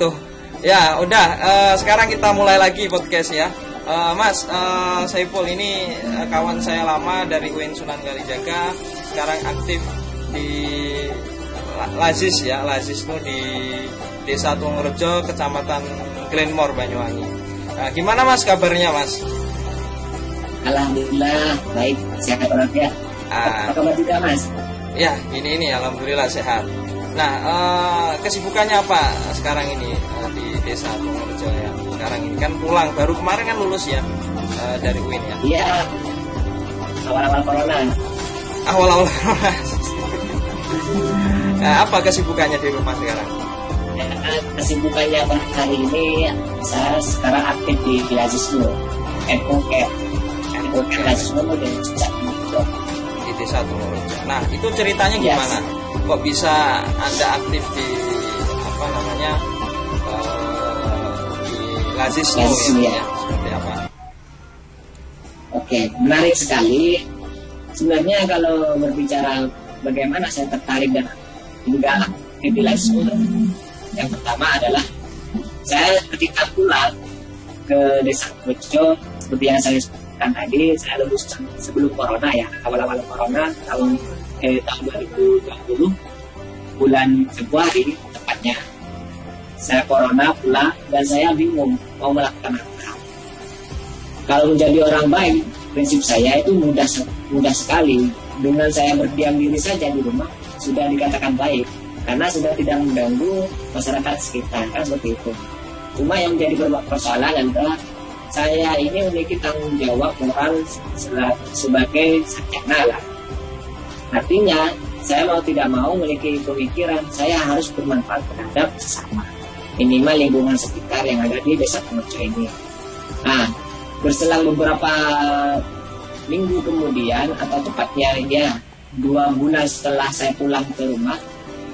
gitu. Ya, udah. Uh, sekarang kita mulai lagi podcast ya. Uh, Mas, uh, Saiful ini uh, kawan saya lama dari UIN Sunan Kalijaga. Sekarang aktif di Lazis ya, Lazis itu di Desa Tungrejo, Kecamatan Glenmore, Banyuwangi. Nah, gimana Mas kabarnya Mas? Alhamdulillah baik sehat ya. Ah. Apa kabar juga Mas? Ya ini ini Alhamdulillah sehat. Nah uh, kesibukannya apa sekarang ini uh, di Desa Tungrejo ya? Sekarang ini kan pulang baru kemarin kan lulus ya uh, dari UIN ya? Iya. Awal-awal corona. Awal-awal corona. Nah, apa kesibukannya di rumah sekarang? Ya, kesibukannya hari ini saya sekarang aktif di Beasiswa NUK NUK Beasiswa di di desa Tumorojo. Nah itu ceritanya gimana? Yes. Kok bisa anda aktif di apa namanya uh, di Lazismo ya? ya? Seperti apa? Oke, menarik sekali. Sebenarnya kalau berbicara bagaimana saya tertarik dan juga idealisme yang pertama adalah saya ketika pulang ke desa Bojo seperti yang saya sebutkan tadi saya lulus sebelum corona ya awal-awal corona tahun eh, tahun 2020 bulan Februari tepatnya saya corona pulang dan saya bingung mau melakukan apa. Kalau menjadi orang baik prinsip saya itu mudah mudah sekali. Dengan saya berdiam diri saja di rumah sudah dikatakan baik. Karena sudah tidak mengganggu masyarakat sekitar kan seperti itu. Cuma yang menjadi persoalan adalah saya ini memiliki tanggung jawab moral sebagai sarjana lah artinya saya mau tidak mau memiliki pemikiran saya harus bermanfaat terhadap sesama minimal lingkungan sekitar yang ada di desa Pemerca ini nah berselang beberapa minggu kemudian atau tepatnya ya dua bulan setelah saya pulang ke rumah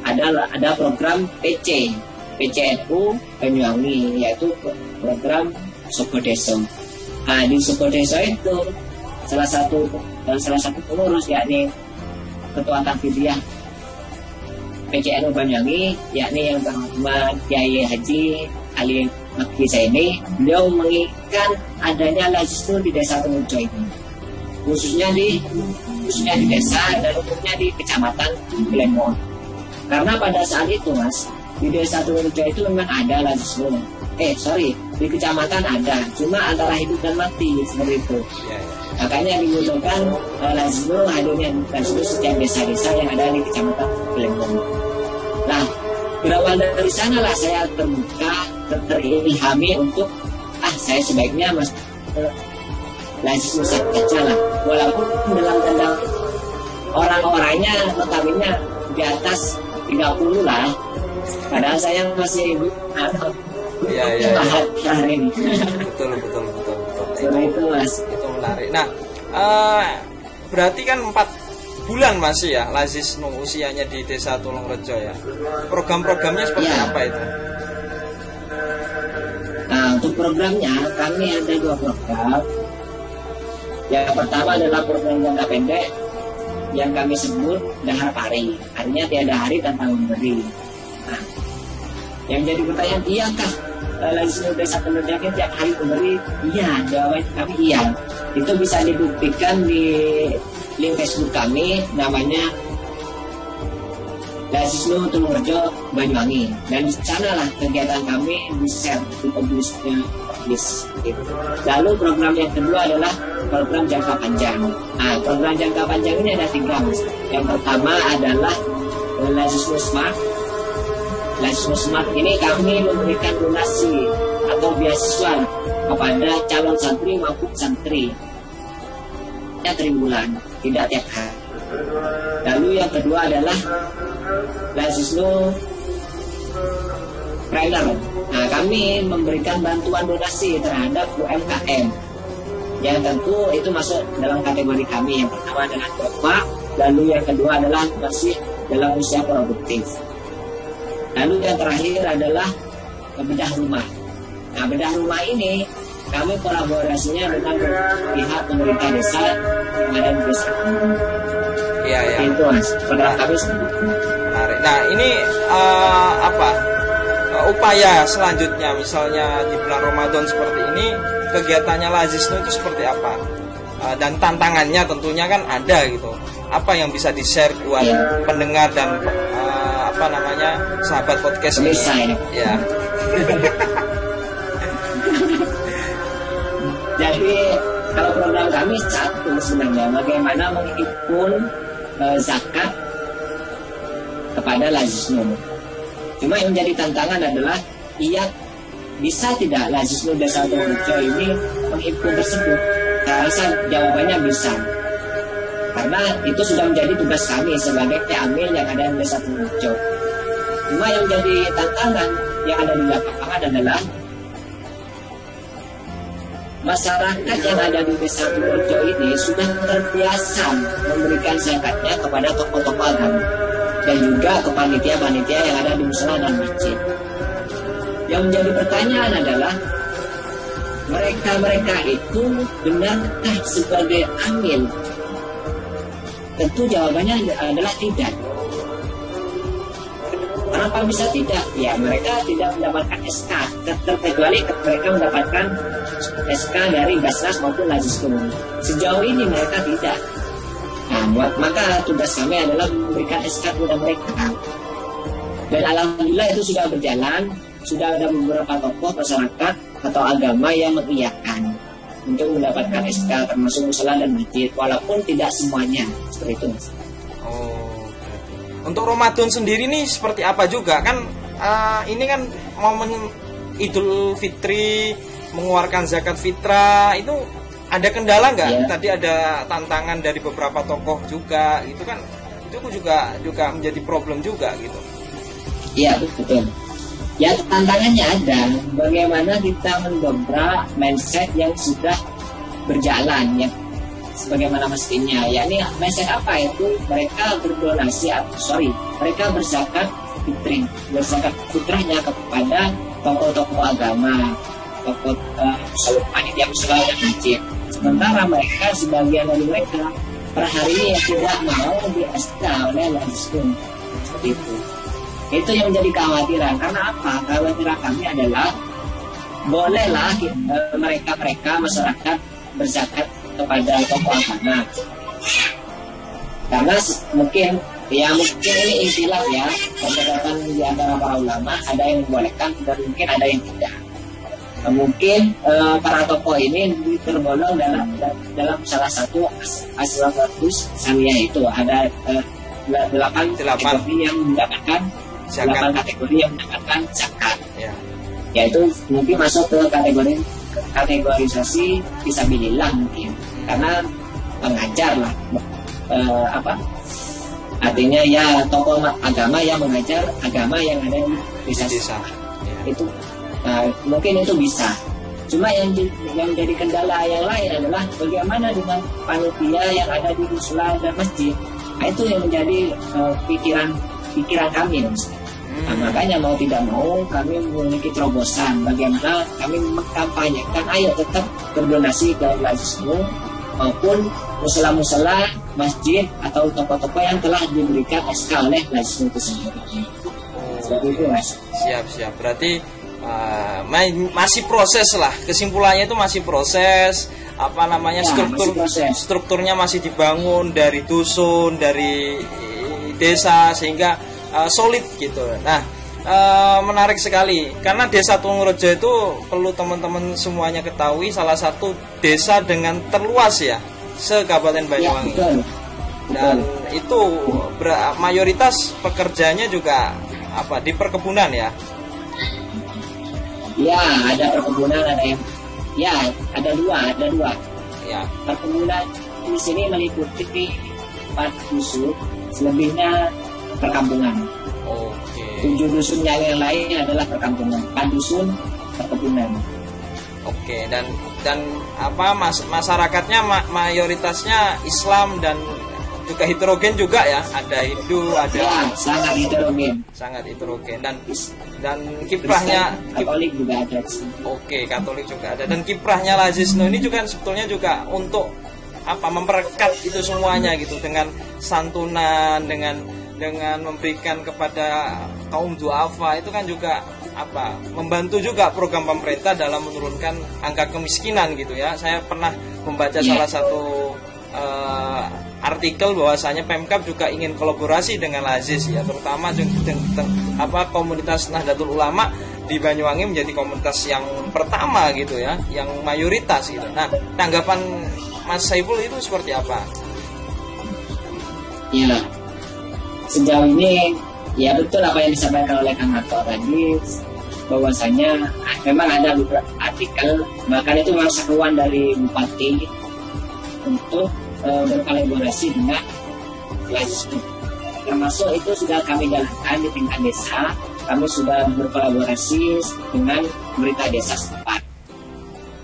ada ada program PC PCNU Banyuwangi yaitu program Sukodeso. Nah di Sukodeso itu salah satu salah satu pengurus yakni Ketua Tanfidiah PCNU Banyuwangi yakni yang bernama Kiai Haji Ali Maki ini beliau menginginkan adanya lajistur di desa Temuco ini khususnya di khususnya di desa dan umumnya di kecamatan Glenmore. Karena pada saat itu mas, di desa Turunja itu memang ada lazisme. Eh sorry, di kecamatan ada, cuma antara hidup dan mati seperti itu. Ya, ya. Makanya dibutuhkan uh, lazisme hadirnya lazisme setiap desa-desa yang ada di kecamatan Glenmore. Nah, berawal dari sana lah saya terbuka, ter terilhami untuk ah saya sebaiknya mas uh, lazisme saja lah, walaupun dalam tanda orang-orangnya notabene di atas 30 lah padahal saya masih Iya iya. Ya. hari ini. Betul betul betul betul. Itu, itu mas. Itu menarik. Nah, uh, berarti kan empat bulan masih ya Lazis Nung usianya di desa Tulung Rejo ya. Program-programnya seperti ya. apa itu? Nah, untuk programnya kami ada dua program. Yang pertama adalah program jangka pendek yang kami sebut dahar pari artinya tiada hari tanpa memberi yang jadi pertanyaan iyakah uh, lazim desa penerjakan tiap hari memberi iya jawaban kami iya. Itu bisa dibuktikan di link Facebook kami namanya Lazisnu Tulungerjo Banyuwangi. Dan di sana lah kegiatan kami di share di publisnya publish gitu. lalu program yang kedua adalah program jangka panjang. Nah program jangka panjang ini ada tiga yang pertama adalah Lazisnu Smart Lazisnu Smart ini kami memberikan donasi atau beasiswa kepada calon santri maupun santri ya tribulan tidak tiap hari lalu yang kedua adalah Lazisnu Trainer. Nah, kami memberikan bantuan donasi terhadap UMKM. Yang tentu itu masuk dalam kategori kami. Yang pertama adalah bapak, lalu yang kedua adalah masih dalam usia produktif. Lalu yang terakhir adalah bedah rumah. Nah, bedah rumah ini kami kolaborasinya dengan pihak pemerintah desa di desa. Iya, iya. Itu mas, pada kami menarik. Nah ini uh, apa uh, upaya selanjutnya misalnya di bulan Ramadan seperti ini kegiatannya Lazisnu itu seperti apa uh, dan tantangannya tentunya kan ada gitu apa yang bisa di share buat Ya. pendengar dan apa namanya sahabat podcast ini ya. Jadi kalau program kami satu sebenarnya bagaimana menghimpun eh, zakat kepada lazisnu. Cuma yang menjadi tantangan adalah ia bisa tidak lazisnu desa Dojo ini menghimpun tersebut. Saya rasa jawabannya bisa. Karena itu sudah menjadi tugas kami sebagai amil yang ada di desa Dojo. Cuma yang menjadi tantangan yang ada di lapangan adalah masyarakat yang ada di desa Purworejo ini sudah terbiasa memberikan zakatnya kepada tokoh-tokoh agama dan juga ke panitia-panitia yang ada di musola dan masjid. Yang menjadi pertanyaan adalah mereka-mereka itu benarkah sebagai amil? Tentu jawabannya adalah tidak. Kenapa bisa tidak? Ya mereka tidak mendapatkan SK kecuali mereka mendapatkan SK dari Basnas maupun Laziskum. Sejauh ini mereka tidak. Nah, buat, maka tugas kami adalah memberikan SK kepada mereka. Dan alhamdulillah itu sudah berjalan, sudah ada beberapa tokoh masyarakat atau agama yang mengiyakan untuk mendapatkan SK termasuk musola dan masjid, walaupun tidak semuanya seperti itu. Mas. Oh, untuk Ramadan sendiri nih seperti apa juga kan eh, ini kan momen Idul Fitri mengeluarkan zakat fitrah itu ada kendala nggak? Iya. Tadi ada tantangan dari beberapa tokoh juga itu kan itu juga juga menjadi problem juga gitu. Iya betul. Ya tantangannya ada. Bagaimana kita mendobrak mindset yang sudah berjalan ya sebagaimana mestinya. yakni mindset apa itu? Mereka berdonasi atau sorry mereka berzakat fitri. Berzakat fitrahnya kepada tokoh-tokoh agama tokoh uh, panitia musola dan masjid. Sementara mereka sebagian dari mereka per hari ini yang tidak mau di SK oleh Laziskum seperti itu. Itu yang menjadi kekhawatiran. Karena apa? Kekhawatiran kami adalah bolehlah mereka mereka masyarakat berzakat kepada tokoh agama. Karena mungkin ya mungkin ini istilah ya perdebatan di antara para ulama ada yang membolehkan dan mungkin ada yang tidak. Nah, mungkin eh, para tokoh ini tergolong dalam dalam salah satu as- aswabatus samia itu. Ada eh, delapan kategori yang mendapatkan delapan kategori yang mendapatkan zakat. Ya. yaitu mungkin masuk ke kategori kategorisasi fisabilillah mungkin karena pengajar lah Eh, apa artinya ya tokoh ma- agama yang mengajar agama yang ada di desa Desa. Ya. itu nah, mungkin itu bisa cuma yang di- yang jadi kendala yang lain adalah bagaimana dengan panitia yang ada di musola dan masjid nah, itu yang menjadi eh, pikiran pikiran kami. Nah, Hmm. makanya mau tidak mau kami memiliki terobosan bagaimana kami mengkampanyekan ayo tetap berdonasi ke Lazismu maupun musola-musola, masjid atau toko-toko yang telah diberikan SK oleh Lazismu itu sendiri. Seperti itu mas. Siap siap. Berarti uh, ma- masih proses lah. Kesimpulannya itu masih proses. Apa namanya Ya, struktur masih strukturnya masih dibangun dari dusun, dari eh, desa sehingga uh, solid gitu. Nah, uh, menarik sekali karena desa Tungurjo itu perlu teman-teman semuanya ketahui salah satu desa dengan terluas ya se Kabupaten Ya Banyuwangi betul. dan Betul. itu ber- mayoritas pekerjanya juga apa di perkebunan ya Ya ada perkebunan ada yang ya ada dua ada dua ya perkebunan di sini meliputi empat dusun selebihnya perkampungan. oke Tujuh dusun yang lain adalah perkampungan. Empat dusun perkebunan. oke dan dan apa mas masyarakatnya ma- mayoritasnya Islam dan juga heterogen juga ya ada Hindu Ya, ada sangat heterogen. sangat heterogen dan dan kiprahnya Katolik juga ada. Oke, Katolik juga ada dan kiprahnya Lazisno ini juga sebetulnya juga untuk apa memperekat itu semuanya gitu dengan santunan dengan dengan memberikan kepada kaum duafa itu kan juga apa membantu juga program pemerintah dalam menurunkan angka kemiskinan gitu ya. Saya pernah membaca Iya. salah satu eh, artikel bahwasanya Pemkap juga ingin kolaborasi dengan Lazis ya, terutama dengan apa komunitas Nahdlatul Ulama di Banyuwangi menjadi komunitas yang pertama gitu ya, yang mayoritas gitu. Nah, tanggapan Mas Saiful itu seperti apa? Ya, sejauh ini ya betul apa yang disampaikan oleh Kang Hato tadi bahwasanya ah, memang ada beberapa artikel bahkan itu memang seruan dari bupati untuk eh, berkolaborasi dengan Lazis termasuk itu sudah kami jalankan di tingkat desa kami sudah berkolaborasi dengan pemerintah desa setempat.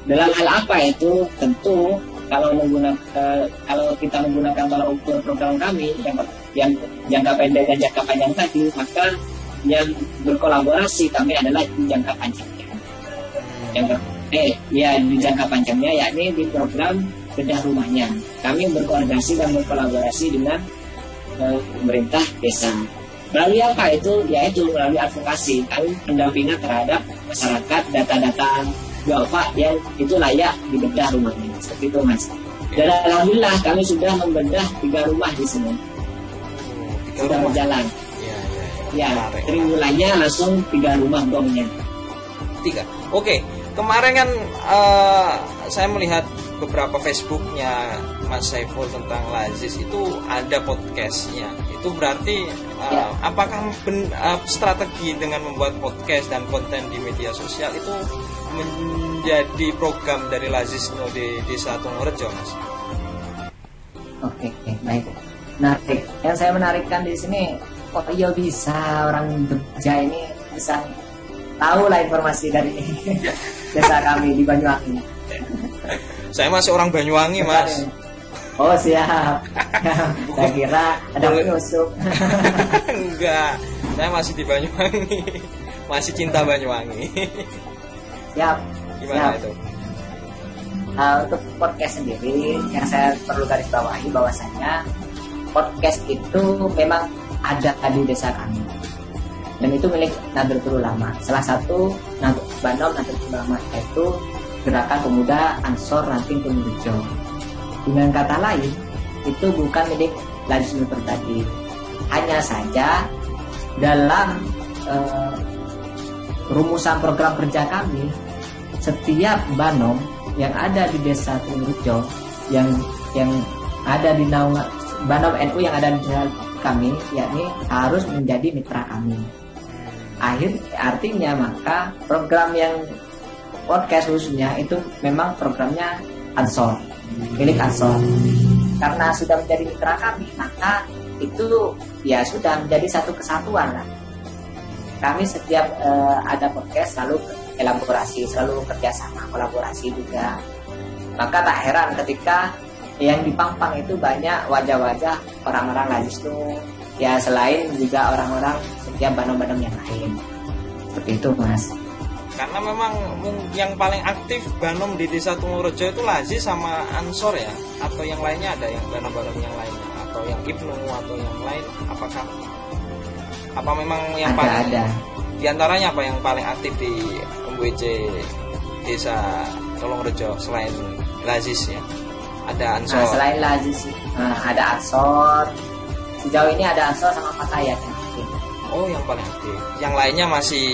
Dalam hal apa itu? Tentu kalau menggunakan eh, kalau kita menggunakan tolak ukur program kami yang yang jangka pendek dan jangka panjang tadi maka yang berkolaborasi kami adalah di jangka panjangnya. Jangka eh ya di jangka panjangnya yakni di program bedah rumahnya. Kami berkoordinasi dan berkolaborasi dengan eh, pemerintah desa. Melalui apa itu? Yaitu melalui advokasi. Kami pendampingan terhadap masyarakat data-data duafa yang itu layak dibedah rumahnya. Seperti itu mas. Dan alhamdulillah kami sudah membedah tiga rumah di sini Tiga sudah rumah. berjalan Ya, ya, ya triwulannya langsung tiga rumah gongnya tiga. Oke, kemarin kan eh, saya melihat beberapa Facebooknya Mas Saiful tentang Lazis itu ada podcastnya. Itu berarti Ya. apakah ben- eh, strategi dengan membuat podcast dan konten di media sosial itu menjadi program dari Lazis no di Desa Tungurjo, Mas? Oke, oke, baik. Menarik. Yang saya menarikkan di sini, kok iya bisa orang Jogja ini bisa tahu lah informasi dari desa kami di Banyuwangi. Saya masih orang Banyuwangi, Mas. Oh siap. saya kira ada penyusup. Enggak, saya masih di Banyuwangi. Masih cinta Banyuwangi. siap. Gimana siap. itu? Nah, untuk podcast sendiri yang saya perlu garis bawahi bahwasanya podcast itu memang ada di desa kami. Dan itu milik Nahdlatul Ulama salah satu Banom Nahdlatul Ulama yaitu Gerakan Pemuda Ansor Ranting Pemudjo dengan kata lain itu bukan milik Lazis Nur tadi. Hanya saja dalam eh, rumusan program kerja kami setiap banom yang ada di desa Tumurjo yang yang ada di naungan banom NU yang ada di kami yakni harus menjadi mitra kami. Akhir artinya maka program yang podcast khususnya itu memang programnya Ansor. Milik Ansor. Karena sudah menjadi mitra kami maka itu ya sudah menjadi satu kesatuan lah. Kami setiap eh, ada podcast selalu elaborasi selalu kerjasama kolaborasi juga. Maka tak heran ketika yang dipampang itu banyak wajah-wajah orang-orang Lazis itu ya selain juga orang-orang setiap banom-banom yang lain. Seperti itu mas. Karena memang yang paling aktif Banom di desa Tungurjo itu Lazi sama Ansor ya? Atau yang lainnya ada yang Banom-Banom yang lainnya atau yang Ibnu atau yang lain? Apakah apa memang yang ada paling ada. Di antaranya apa yang paling aktif di MWC desa Tolongrejo selain Lazis ya ada Ansor. nah, selain Lazis nah, ada Ansor. Sejauh ini ada Ansor sama Fatayat yang aktif. oh yang paling aktif. Yang lainnya masih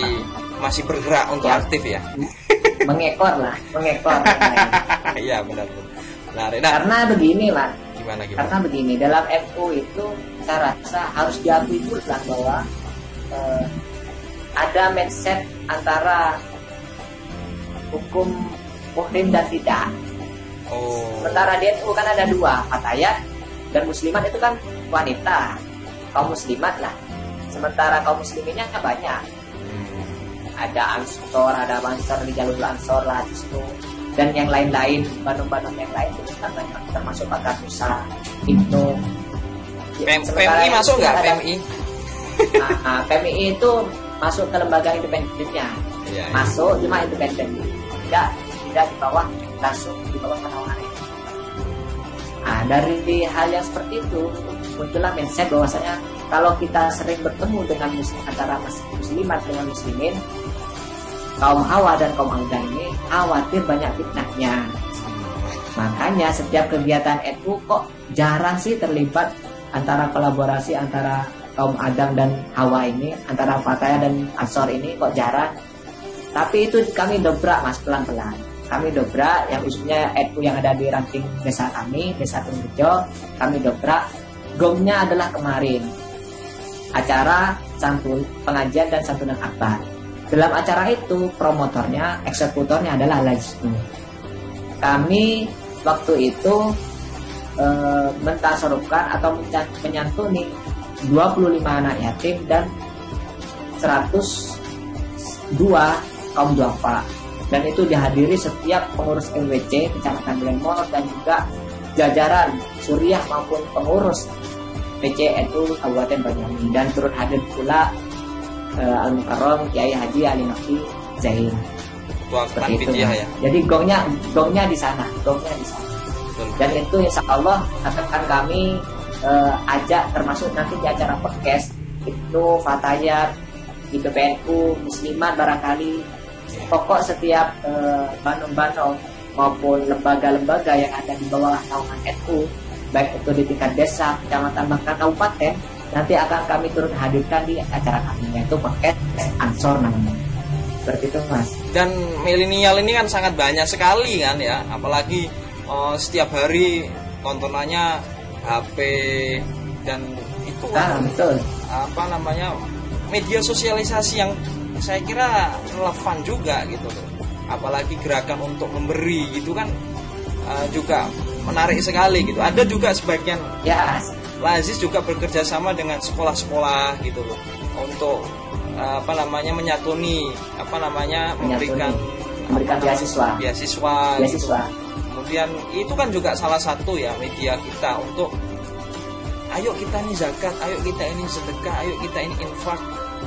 masih bergerak untuk Ya. aktif ya? Mengekor lah mengekor iya benar benar. Nah karena begini lah gimana gimana? Karena begini dalam MU itu saya rasa harus diakui pula bahwa eh, ada mindset antara hukum muhrim dan tidak oh. Sementara di NU kan ada dua fatayat dan muslimat itu kan wanita kaum muslimat lah. Sementara kaum musliminnya banyak. Hmm. ada ansor ada mansor di jalur ansor lah di situ. Dan yang lain-lain bandung-bandung yang lain itu kan banyak termasuk pakar Musa Ibnu. PMI masuk nggak? PMI Nah, nah, PMI itu masuk ke lembaga independennya Iya, iya. masuk cuma independen. Tidak tidak di bawah langsung di bawah penawaran nah dari hal yang seperti itu muncullah mindset bahwasanya kalau kita sering bertemu dengan muslim antara mus- muslimat dengan muslimin kaum Hawa dan kaum Alda ini khawatir banyak fitnahnya. Makanya setiap kegiatan NU kok jarang sih terlibat antara kolaborasi antara kaum Adam dan Hawa ini, antara Fataya dan Ansor ini kok jarang. Tapi itu kami dobrak mas pelan-pelan. Kami dobrak yang usulnya NU yang ada di ranting desa kami, desa Tunggujo, kami dobrak. Gongnya adalah kemarin acara santun pengajian dan santunan akbar. Dalam acara itu promotornya, eksekutornya adalah Lajnu. Kami waktu itu e, mentasarufkan atau menyantuni 25 anak yatim dan 102 kaum duafa dan itu dihadiri setiap pengurus MWC Kecamatan Lemor dan juga jajaran Suriah maupun pengurus PCNU Kabupaten Banyuwangi dan turut hadir pula uh, Al Mukarrom Kiai Haji Ali Nafi Zain. Seperti itu. Ya. Jadi gongnya gongnya di sana, gongnya di sana. Dan itu insya Allah akan kami uh, ajak termasuk nanti di acara podcast itu Fatayat di PPNU Muslimat barangkali pokok setiap uh, bano-bano maupun lembaga-lembaga yang ada di bawah naungan NU baik itu di tingkat desa, kecamatan bahkan kabupaten nanti akan kami turut hadirkan di acara kami yaitu paket ansor namanya seperti itu mas dan milenial ini kan sangat banyak sekali kan ya apalagi uh, setiap hari tontonannya HP dan itu kan nah, betul. apa namanya media sosialisasi yang saya kira relevan juga gitu. Loh apalagi gerakan untuk memberi gitu kan uh, juga menarik sekali gitu. Ada juga sebagian ya. Lazis juga bekerja sama dengan sekolah-sekolah gitu loh. Untuk apa namanya menyatuni apa namanya memberikan memberikan beasiswa. beasiswa beasiswa gitu. kemudian itu kan juga salah satu ya media kita untuk ayo kita ini zakat ayo kita ini sedekah ayo kita ini infak.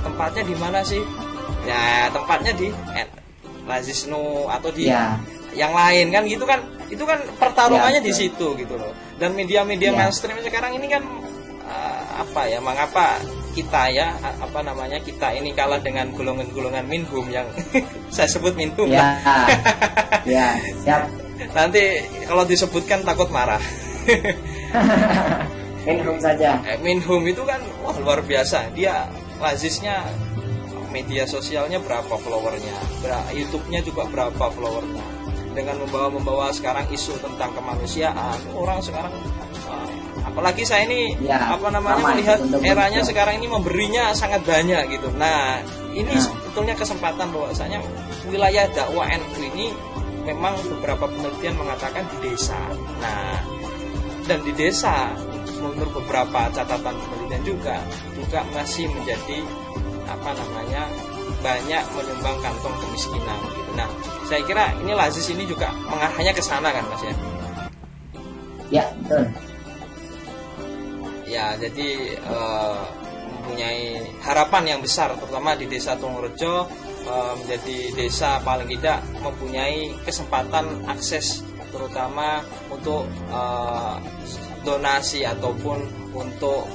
Tempatnya di mana sih ya tempatnya di Lazisnu atau di ya. yang lain kan gitu kan. Itu kan pertarungannya ya, di situ gitu loh. Dan media-media ya. mainstream sekarang ini kan uh, apa ya mengapa kita ya apa namanya kita ini kalah dengan golongan-golongan minhum yang saya sebut minhum. Ya. ya siap. Nanti kalau disebutkan takut marah. Minhum saja. Eh, minhum itu kan wah luar biasa. Dia lazisnya media sosialnya berapa followernya? YouTube-nya juga berapa followernya? Dengan membawa-membawa sekarang isu tentang kemanusiaan orang sekarang uh, apalagi saya ini ya, apa namanya melihat eranya sekarang ini memberinya sangat banyak gitu. Nah ini nah. sebetulnya kesempatan bahwasanya wilayah dakwah NU ini memang beberapa penelitian mengatakan di desa. Nah dan di desa menurut beberapa catatan penelitian juga juga masih menjadi apa namanya banyak menyumbang kantong kemiskinan gitu. Nah, saya kira ini Lazis ini juga mengarahnya ke sana kan Mas ya. Ya, betul. Ya, jadi uh, mempunyai harapan yang besar terutama di Desa Tungurjo uh, menjadi desa paling tidak mempunyai kesempatan akses terutama untuk uh, donasi ataupun untuk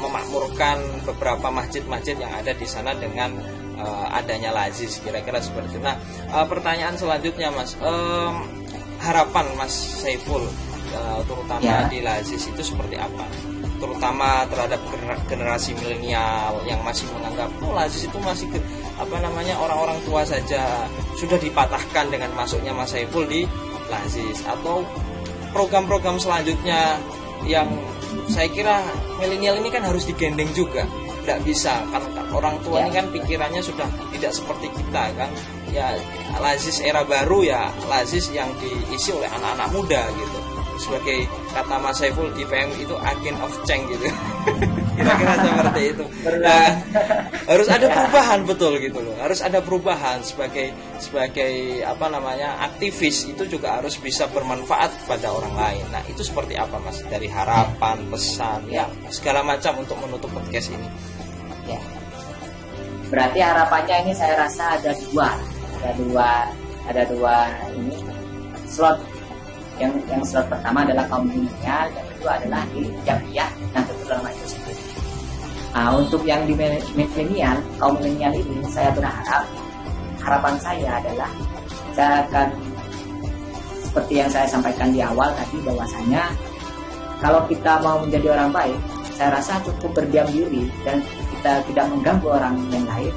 memakmurkan beberapa masjid-masjid yang ada di sana dengan uh, adanya lazis kira-kira seperti itu. Nah, uh, pertanyaan selanjutnya Mas, um, harapan Mas Saiful uh, terutama ya. di lazis itu seperti apa? Terutama terhadap generasi milenial yang masih menganggap oh lazis itu masih ke, apa namanya orang-orang tua saja sudah dipatahkan dengan masuknya Mas Saiful di lazis atau program-program selanjutnya yang saya kira milenial ini kan harus digendeng juga. Tidak bisa. Kan orang tua ya. ini kan pikirannya sudah tidak seperti kita kan? Ya lazis era baru ya lazis yang diisi oleh anak-anak muda gitu. Sebagai kata Mas Saiful di PM itu agent of change gitu kira-kira seperti itu. Nah, harus ada perubahan betul gitu loh. Harus ada perubahan sebagai sebagai apa namanya aktivis itu juga harus bisa bermanfaat pada orang lain. Nah itu seperti apa mas? Dari harapan pesan ya segala macam untuk menutup podcast ini. Ya berarti harapannya ini saya rasa ada dua. Ada dua ada dua ini slot. Yang yang slot pertama adalah kaum milenial yang kedua adalah di jamiah dan dalam itu Nah, untuk yang di milenial, kaum milenial ini saya berharap harapan saya adalah saya akan seperti yang saya sampaikan di awal tadi bahwasanya kalau kita mau menjadi orang baik, saya rasa cukup berdiam diri dan kita tidak mengganggu orang yang lain,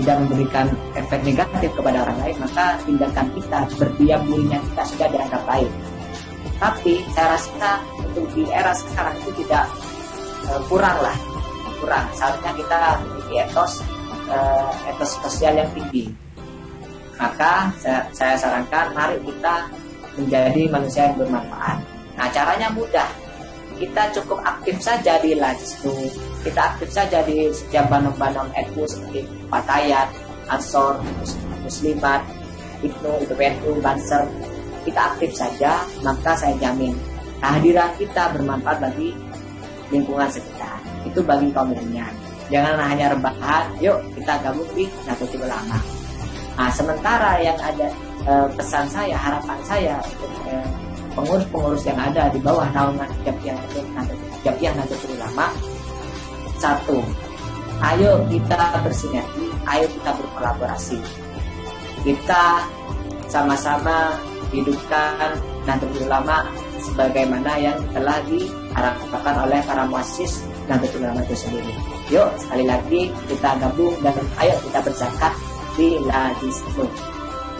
tidak memberikan efek negatif kepada orang lain, maka tindakan kita berdiam dirinya kita sudah dianggap baik. Tapi saya rasa untuk di era sekarang itu tidak uh, kurang lah, kurang. Seharusnya kita memiliki etos uh, etos sosial yang tinggi. Maka saya, saya sarankan mari kita menjadi manusia yang bermanfaat. Nah caranya mudah. Kita cukup aktif saja di Lajstu. Kita aktif saja di setiap banom-banom NU seperti Patayat, Ansor, Muslimat, Ibnu, IPNU, Banser. Kita aktif saja, maka saya jamin kehadiran kita bermanfaat bagi lingkungan sekitar. Itu bagi kaum milenial. Jangan hanya rebahan, yuk kita gabung di Nahdlatul Ulama. Nah, sementara yang ada eh, pesan saya, harapan saya untuk eh, pengurus-pengurus yang ada di bawah naungan Japiah Japiah Nahdlatul Ulama satu, ayo kita bersinergi, ayo kita berkolaborasi. Kita sama-sama hidupkan Nahdlatul Ulama sebagaimana yang telah diharapkan oleh para muassis Nahdlatul Ulama itu sendiri. Yuk sekali lagi kita gabung dan ayo kita berzakat di Ladisnu.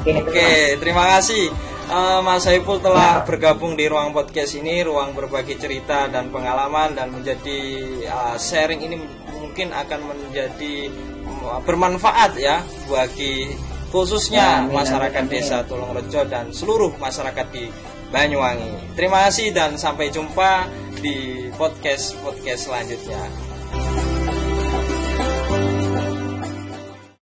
Oke, Oke terima kasih uh, Mas Saiful telah ya. bergabung di ruang podcast ini, ruang berbagi cerita dan pengalaman dan menjadi uh, sharing ini mungkin akan menjadi uh, bermanfaat ya bagi khususnya ya, amin, masyarakat amin, desa Tulungrejo dan seluruh masyarakat di Banyuwangi. Terima kasih dan sampai jumpa di podcast podcast selanjutnya.